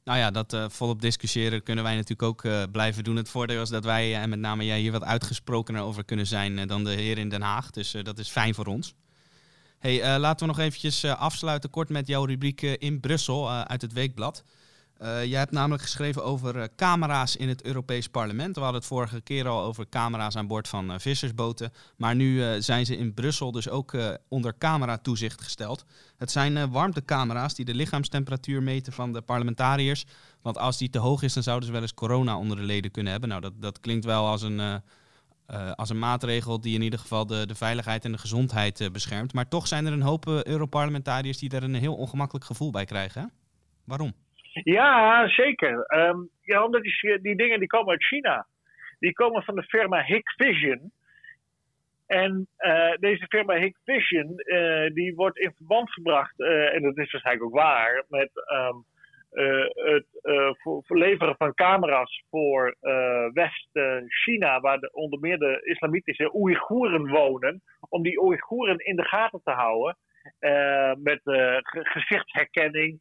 Nou ja, dat uh, volop discussiëren kunnen wij natuurlijk ook uh, blijven doen. Het voordeel is dat wij, eh, en met name jij, hier wat uitgesprokener over kunnen zijn dan de heer in Den Haag. Dus dat is fijn voor ons. Hey, laten we nog eventjes afsluiten kort met jouw rubriek in Brussel uit het Weekblad. Uh, jij hebt namelijk geschreven over uh, camera's in het Europees Parlement. We hadden het vorige keer al over camera's aan boord van uh, vissersboten. Maar nu zijn ze in Brussel dus ook onder cameratoezicht gesteld. Het zijn warmtecamera's die de lichaamstemperatuur meten van de parlementariërs. Want als die te hoog is, dan zouden ze wel eens corona onder de leden kunnen hebben. Nou, dat, dat klinkt wel als een, als een maatregel die in ieder geval de, de veiligheid en de gezondheid beschermt. Maar toch zijn er een hoop Europarlementariërs die daar een heel ongemakkelijk gevoel bij krijgen. Waarom? Ja, zeker. Um, ja, omdat die, die dingen die komen uit China. Die komen van de firma Hikvision. En uh, deze firma Hikvision, uh, die wordt in verband gebracht, uh, en dat is waarschijnlijk ook waar, met um, het verleveren van camera's voor West-China, waar de, onder meer de islamitische Oeigoeren wonen, om die Oeigoeren in de gaten te houden met gezichtsherkenning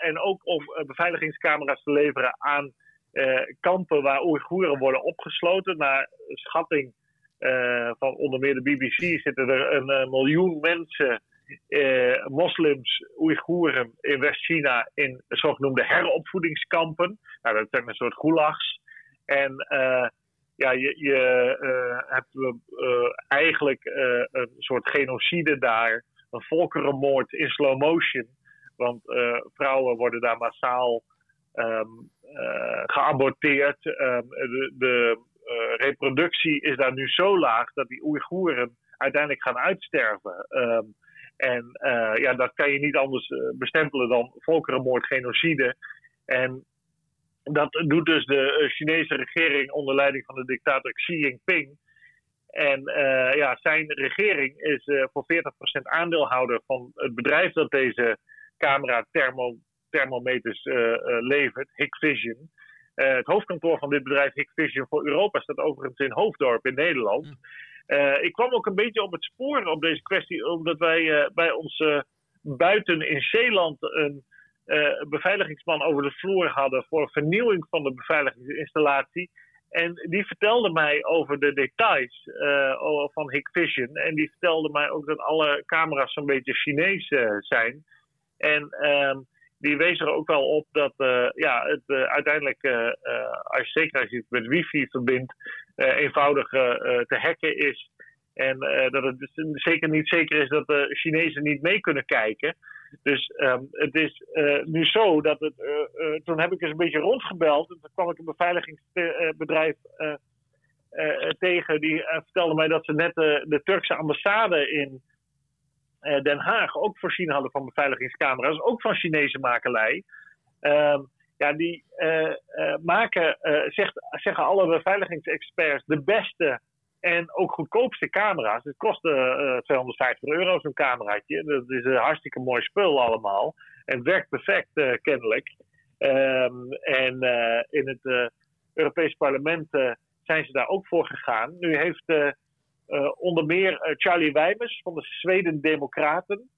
en ook om uh, beveiligingscamera's te leveren aan uh, kampen waar Oeigoeren worden opgesloten. Naar schatting van onder meer de BBC zitten er een miljoen mensen, moslims, Oeigoeren in West-China in zogenoemde heropvoedingskampen. Nou, dat zijn een soort gulags. En ja, je, je hebt eigenlijk een soort genocide daar, een volkerenmoord in slow motion. Want uh, vrouwen worden daar massaal um, uh, geaborteerd. Um, de, de uh, reproductie is daar nu zo laag dat die Oeigoeren uiteindelijk gaan uitsterven. Um, en ja, dat kan je niet anders bestempelen dan volkerenmoord, genocide. En dat doet dus de Chinese regering onder leiding van de dictator Xi Jinping. En ja, zijn regering is voor 40% aandeelhouder van het bedrijf dat deze camera thermo, thermometers uh, levert, Hikvision. Uh, het hoofdkantoor van dit bedrijf Hikvision voor Europa staat overigens in Hoofddorp in Nederland. Uh, ik kwam ook een beetje op het spoor op deze kwestie, omdat wij bij ons buiten in Zeeland een beveiligingsman over de vloer hadden voor vernieuwing van de beveiligingsinstallatie. En die vertelde mij over de details van Hikvision. En die vertelde mij ook dat alle camera's zo'n beetje Chinees zijn. En ehm, die wees er ook wel op dat uh, ja, het uh, uiteindelijk, uh, als je zeker als je het met wifi verbindt, eenvoudig te hacken is. En dat het dus zeker niet zeker is dat de Chinezen niet mee kunnen kijken. Dus um, het is nu zo dat het. toen heb ik eens een beetje rondgebeld. En toen kwam ik een beveiligingsbedrijf tegen. Die vertelde mij dat ze net de Turkse ambassade in Den Haag ook voorzien hadden van beveiligingscamera's, ook van Chinese makelij. Uh, ja, die uh, maken, zegt, zeggen alle beveiligingsexperts, de beste en ook goedkoopste camera's. Het kost 250 euro zo'n cameraatje. Dat is een hartstikke mooi spul allemaal. En werkt perfect kennelijk. Ehm, en in het Europees Parlement zijn ze daar ook voor gegaan. Nu heeft onder meer uh, Charlie Wijmers van de Zweden Democraten.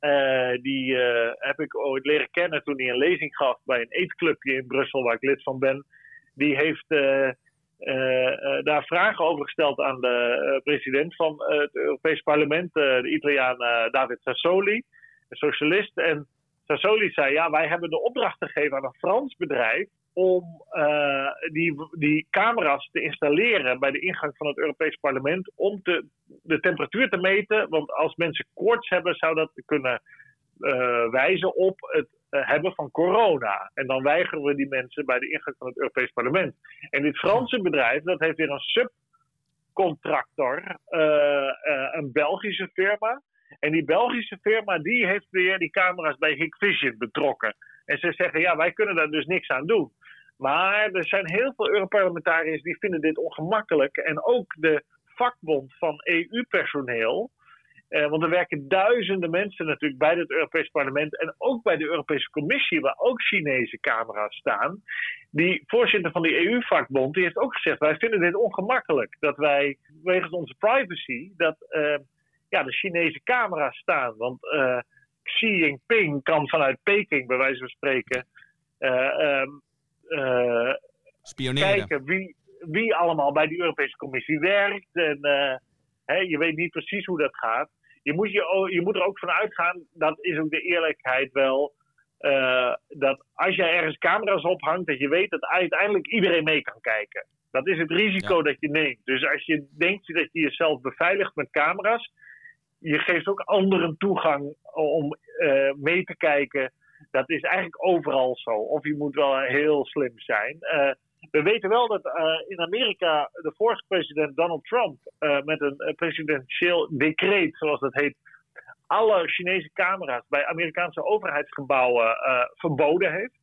Uh, die heb ik ooit leren kennen toen hij een lezing gaf bij een eetclubje in Brussel, waar ik lid van ben. Die heeft daar vragen over gesteld aan de president van het Europees Parlement, de Italiaan David Sassoli, een socialist. En Sassoli zei: Ja, wij hebben de opdracht gegeven aan een Frans bedrijf om uh, die, die camera's te installeren bij de ingang van het Europees Parlement om de temperatuur te meten. Want als mensen koorts hebben, zou dat kunnen uh, wijzen op het uh, hebben van corona. En dan weigeren we die mensen bij de ingang van het Europees Parlement. En dit Franse bedrijf, dat heeft weer een subcontractor, een Belgische firma. En die Belgische firma, die heeft weer die camera's bij Hikvision betrokken. En ze zeggen, ja, wij kunnen daar dus niks aan doen. Maar er zijn heel veel Europarlementariërs die vinden dit ongemakkelijk. En ook de vakbond van EU-personeel. Eh, want er werken duizenden mensen natuurlijk bij het Europees Parlement en ook bij de Europese Commissie, waar ook Chinese camera's staan. Die voorzitter van die EU-vakbond heeft ook gezegd: wij vinden dit ongemakkelijk dat wij wegens onze privacy dat uh, ja, de Chinese camera's staan. Want uh, Xi Jinping kan vanuit Peking, bij wijze van spreken, um, uh, kijken wie, wie allemaal bij de Europese Commissie werkt. En uh, je weet niet precies hoe dat gaat. Je moet, je, je moet er ook van uitgaan, dat is ook de eerlijkheid wel. dat als jij ergens camera's ophangt, dat je weet dat uiteindelijk iedereen mee kan kijken. Dat is het risico dat je neemt. Dus als je denkt dat je jezelf beveiligt met camera's, je geeft ook anderen toegang om uh, mee te kijken. Dat is eigenlijk overal zo. Of je moet wel heel slim zijn. Uh, we weten wel dat uh, in Amerika de vorige president Donald Trump met een presidentieel decreet, zoals dat heet, alle Chinese camera's bij Amerikaanse overheidsgebouwen verboden heeft.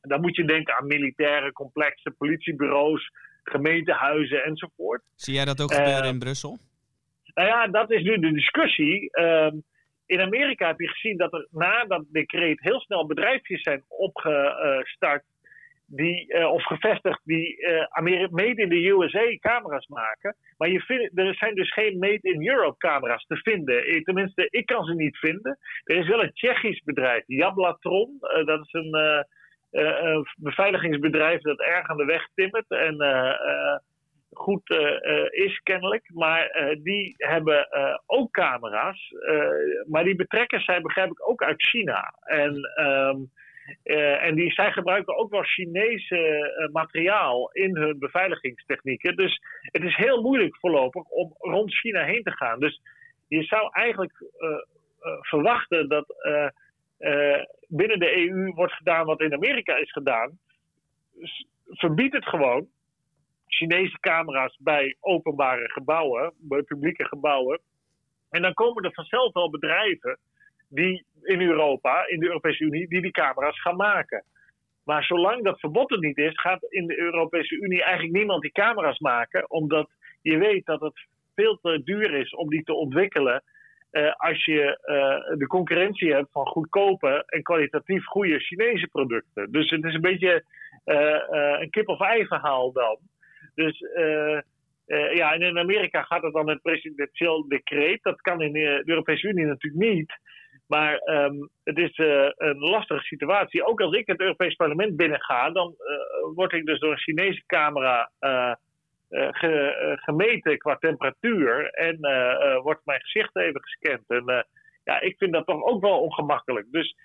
Dan moet je denken aan militaire complexen, politiebureaus, gemeentehuizen enzovoort. Zie jij dat ook gebeuren in Brussel? Nou ja, dat is nu de discussie. Ehm, in Amerika heb je gezien dat er na dat decreet heel snel bedrijfjes zijn opgestart. Die, uh, of gevestigd die uh, made in the USA camera's maken. Maar je vindt, er zijn dus geen made in Europe camera's te vinden. Eh, tenminste, ik kan ze niet vinden. Er is wel een Tsjechisch bedrijf, Jablatron. Dat is een, een, beveiligingsbedrijf dat erg aan de weg timmert. En goed uh, is kennelijk. Maar uh, die hebben ook camera's. maar die betrekken zij, begrijp ik, ook uit China. En, um, en die, zij gebruiken ook wel Chinese materiaal in hun beveiligingstechnieken. Dus het is heel moeilijk voorlopig om rond China heen te gaan. Dus je zou eigenlijk verwachten dat binnen de EU wordt gedaan wat in Amerika is gedaan. Verbied het gewoon Chinese camera's bij openbare gebouwen, bij publieke gebouwen. En dan komen er vanzelf wel bedrijven die in Europa, in de Europese Unie, die die camera's gaan maken. Maar zolang dat verbod er niet is, gaat in de Europese Unie eigenlijk niemand die camera's maken, omdat je weet dat het veel te duur is om die te ontwikkelen. Uh, als je uh, de concurrentie hebt van goedkope en kwalitatief goede Chinese producten. Dus het is een beetje uh, een kip-of-ei verhaal dan. Dus uh, uh, ja, in Amerika gaat het dan met presidentieel decreet. Dat kan in de Europese Unie natuurlijk niet. Maar um, het is uh, een lastige situatie. Ook als ik het Europees Parlement binnenga, dan word ik dus door een Chinese camera ge, gemeten qua temperatuur. En wordt mijn gezicht even gescand. En ja, ik vind dat toch ook wel ongemakkelijk. Dus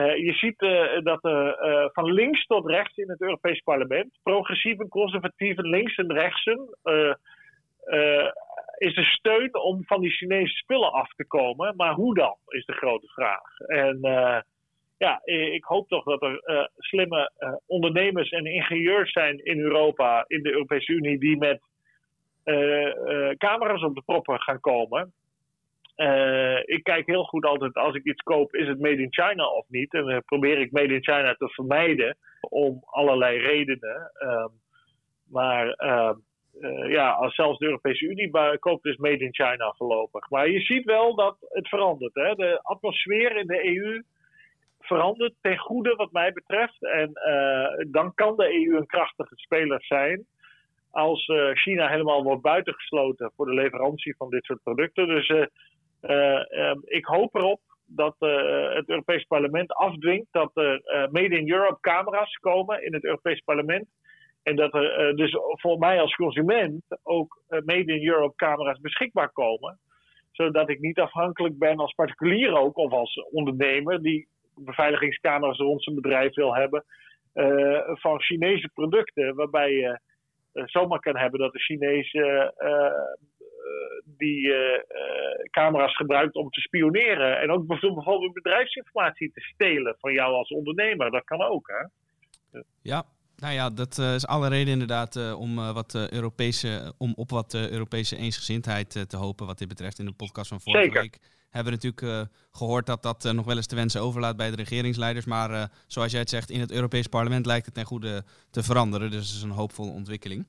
je ziet uh, dat uh, van links tot rechts in het Europees Parlement, progressieven, conservatieven, links en rechtsen, is er steun om van die Chinese spullen af te komen. Maar hoe dan, is de grote vraag. En ja, ik hoop toch dat er slimme ondernemers en ingenieurs zijn in Europa, in de Europese Unie, die met camera's op de proppen gaan komen. Uh, ik kijk heel goed altijd als ik iets koop, is het made in China of niet? En dan probeer ik made in China te vermijden om allerlei redenen. Uh, maar uh, ja, als zelfs de Europese Unie koopt, is made in China voorlopig. Maar je ziet wel dat het verandert. Hè? De atmosfeer in de EU verandert ten goede wat mij betreft. En dan kan de EU een krachtige speler zijn als China helemaal wordt buitengesloten voor de leverantie van dit soort producten. Dus eh, ehm, ik hoop erop dat uh, het Europees Parlement afdwingt dat er uh, Made in Europe camera's komen in het Europees Parlement. En dat er dus voor mij als consument ook Made in Europe camera's beschikbaar komen. Zodat ik niet afhankelijk ben als particulier ook of als ondernemer die beveiligingscamera's rond zijn bedrijf wil hebben. van Chinese producten waarbij je zomaar kan hebben dat de Chinese die eh, eh, camera's gebruikt om te spioneren. En ook bijvoorbeeld bedrijfsinformatie te stelen van jou als ondernemer. Dat kan ook, hè? Ja, nou ja, dat uh, is alle reden inderdaad uh, om, uh, wat, Europese, om op wat Europese eensgezindheid te hopen wat dit betreft. In de podcast van vorige Zeker. week hebben we natuurlijk gehoord dat dat nog wel eens te wensen overlaat bij de regeringsleiders. Maar zoals jij het zegt, in het Europees parlement lijkt het ten goede te veranderen. Dus het is een hoopvolle ontwikkeling.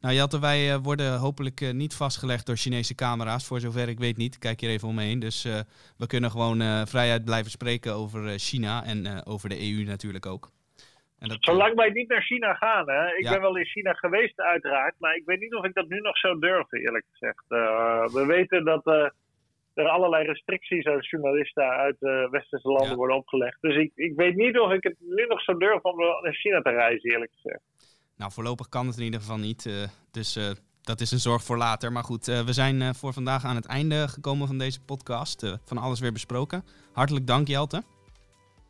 Nou Jatte, wij uh, worden hopelijk uh, niet vastgelegd door Chinese camera's. Voor zover ik weet niet. Kijk hier even omheen. Dus uh, we kunnen gewoon vrijheid blijven spreken over China en over de EU natuurlijk ook. En dat, Zolang wij niet naar China gaan. Hè? Ik ja. ben wel in China geweest uiteraard. Maar ik weet niet of ik dat nu nog zou durven eerlijk gezegd. we weten dat er allerlei restricties aan journalisten uit westerse landen ja. worden opgelegd. Dus ik, ik weet niet of ik het nu nog zou durven om naar China te reizen eerlijk gezegd. Nou, voorlopig kan het in ieder geval niet. Uh, dus uh, dat is een zorg voor later. Maar goed, uh, we zijn voor vandaag aan het einde gekomen van deze podcast. van alles weer besproken. Hartelijk dank, Jelte.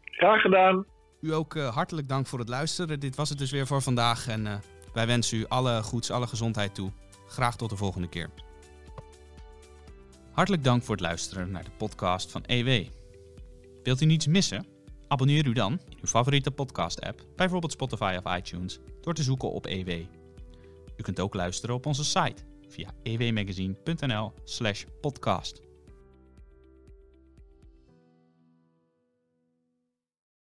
Graag gedaan. U ook hartelijk dank voor het luisteren. Dit was het dus weer voor vandaag. En wij wensen u alle goeds, alle gezondheid toe. Graag tot de volgende keer. Hartelijk dank voor het luisteren naar de podcast van EW. Wilt u niets missen? Abonneer u dan in uw favoriete podcast-app, bijvoorbeeld Spotify of iTunes, door te zoeken op EW. U kunt ook luisteren op onze site via ewmagazine.nl/podcast.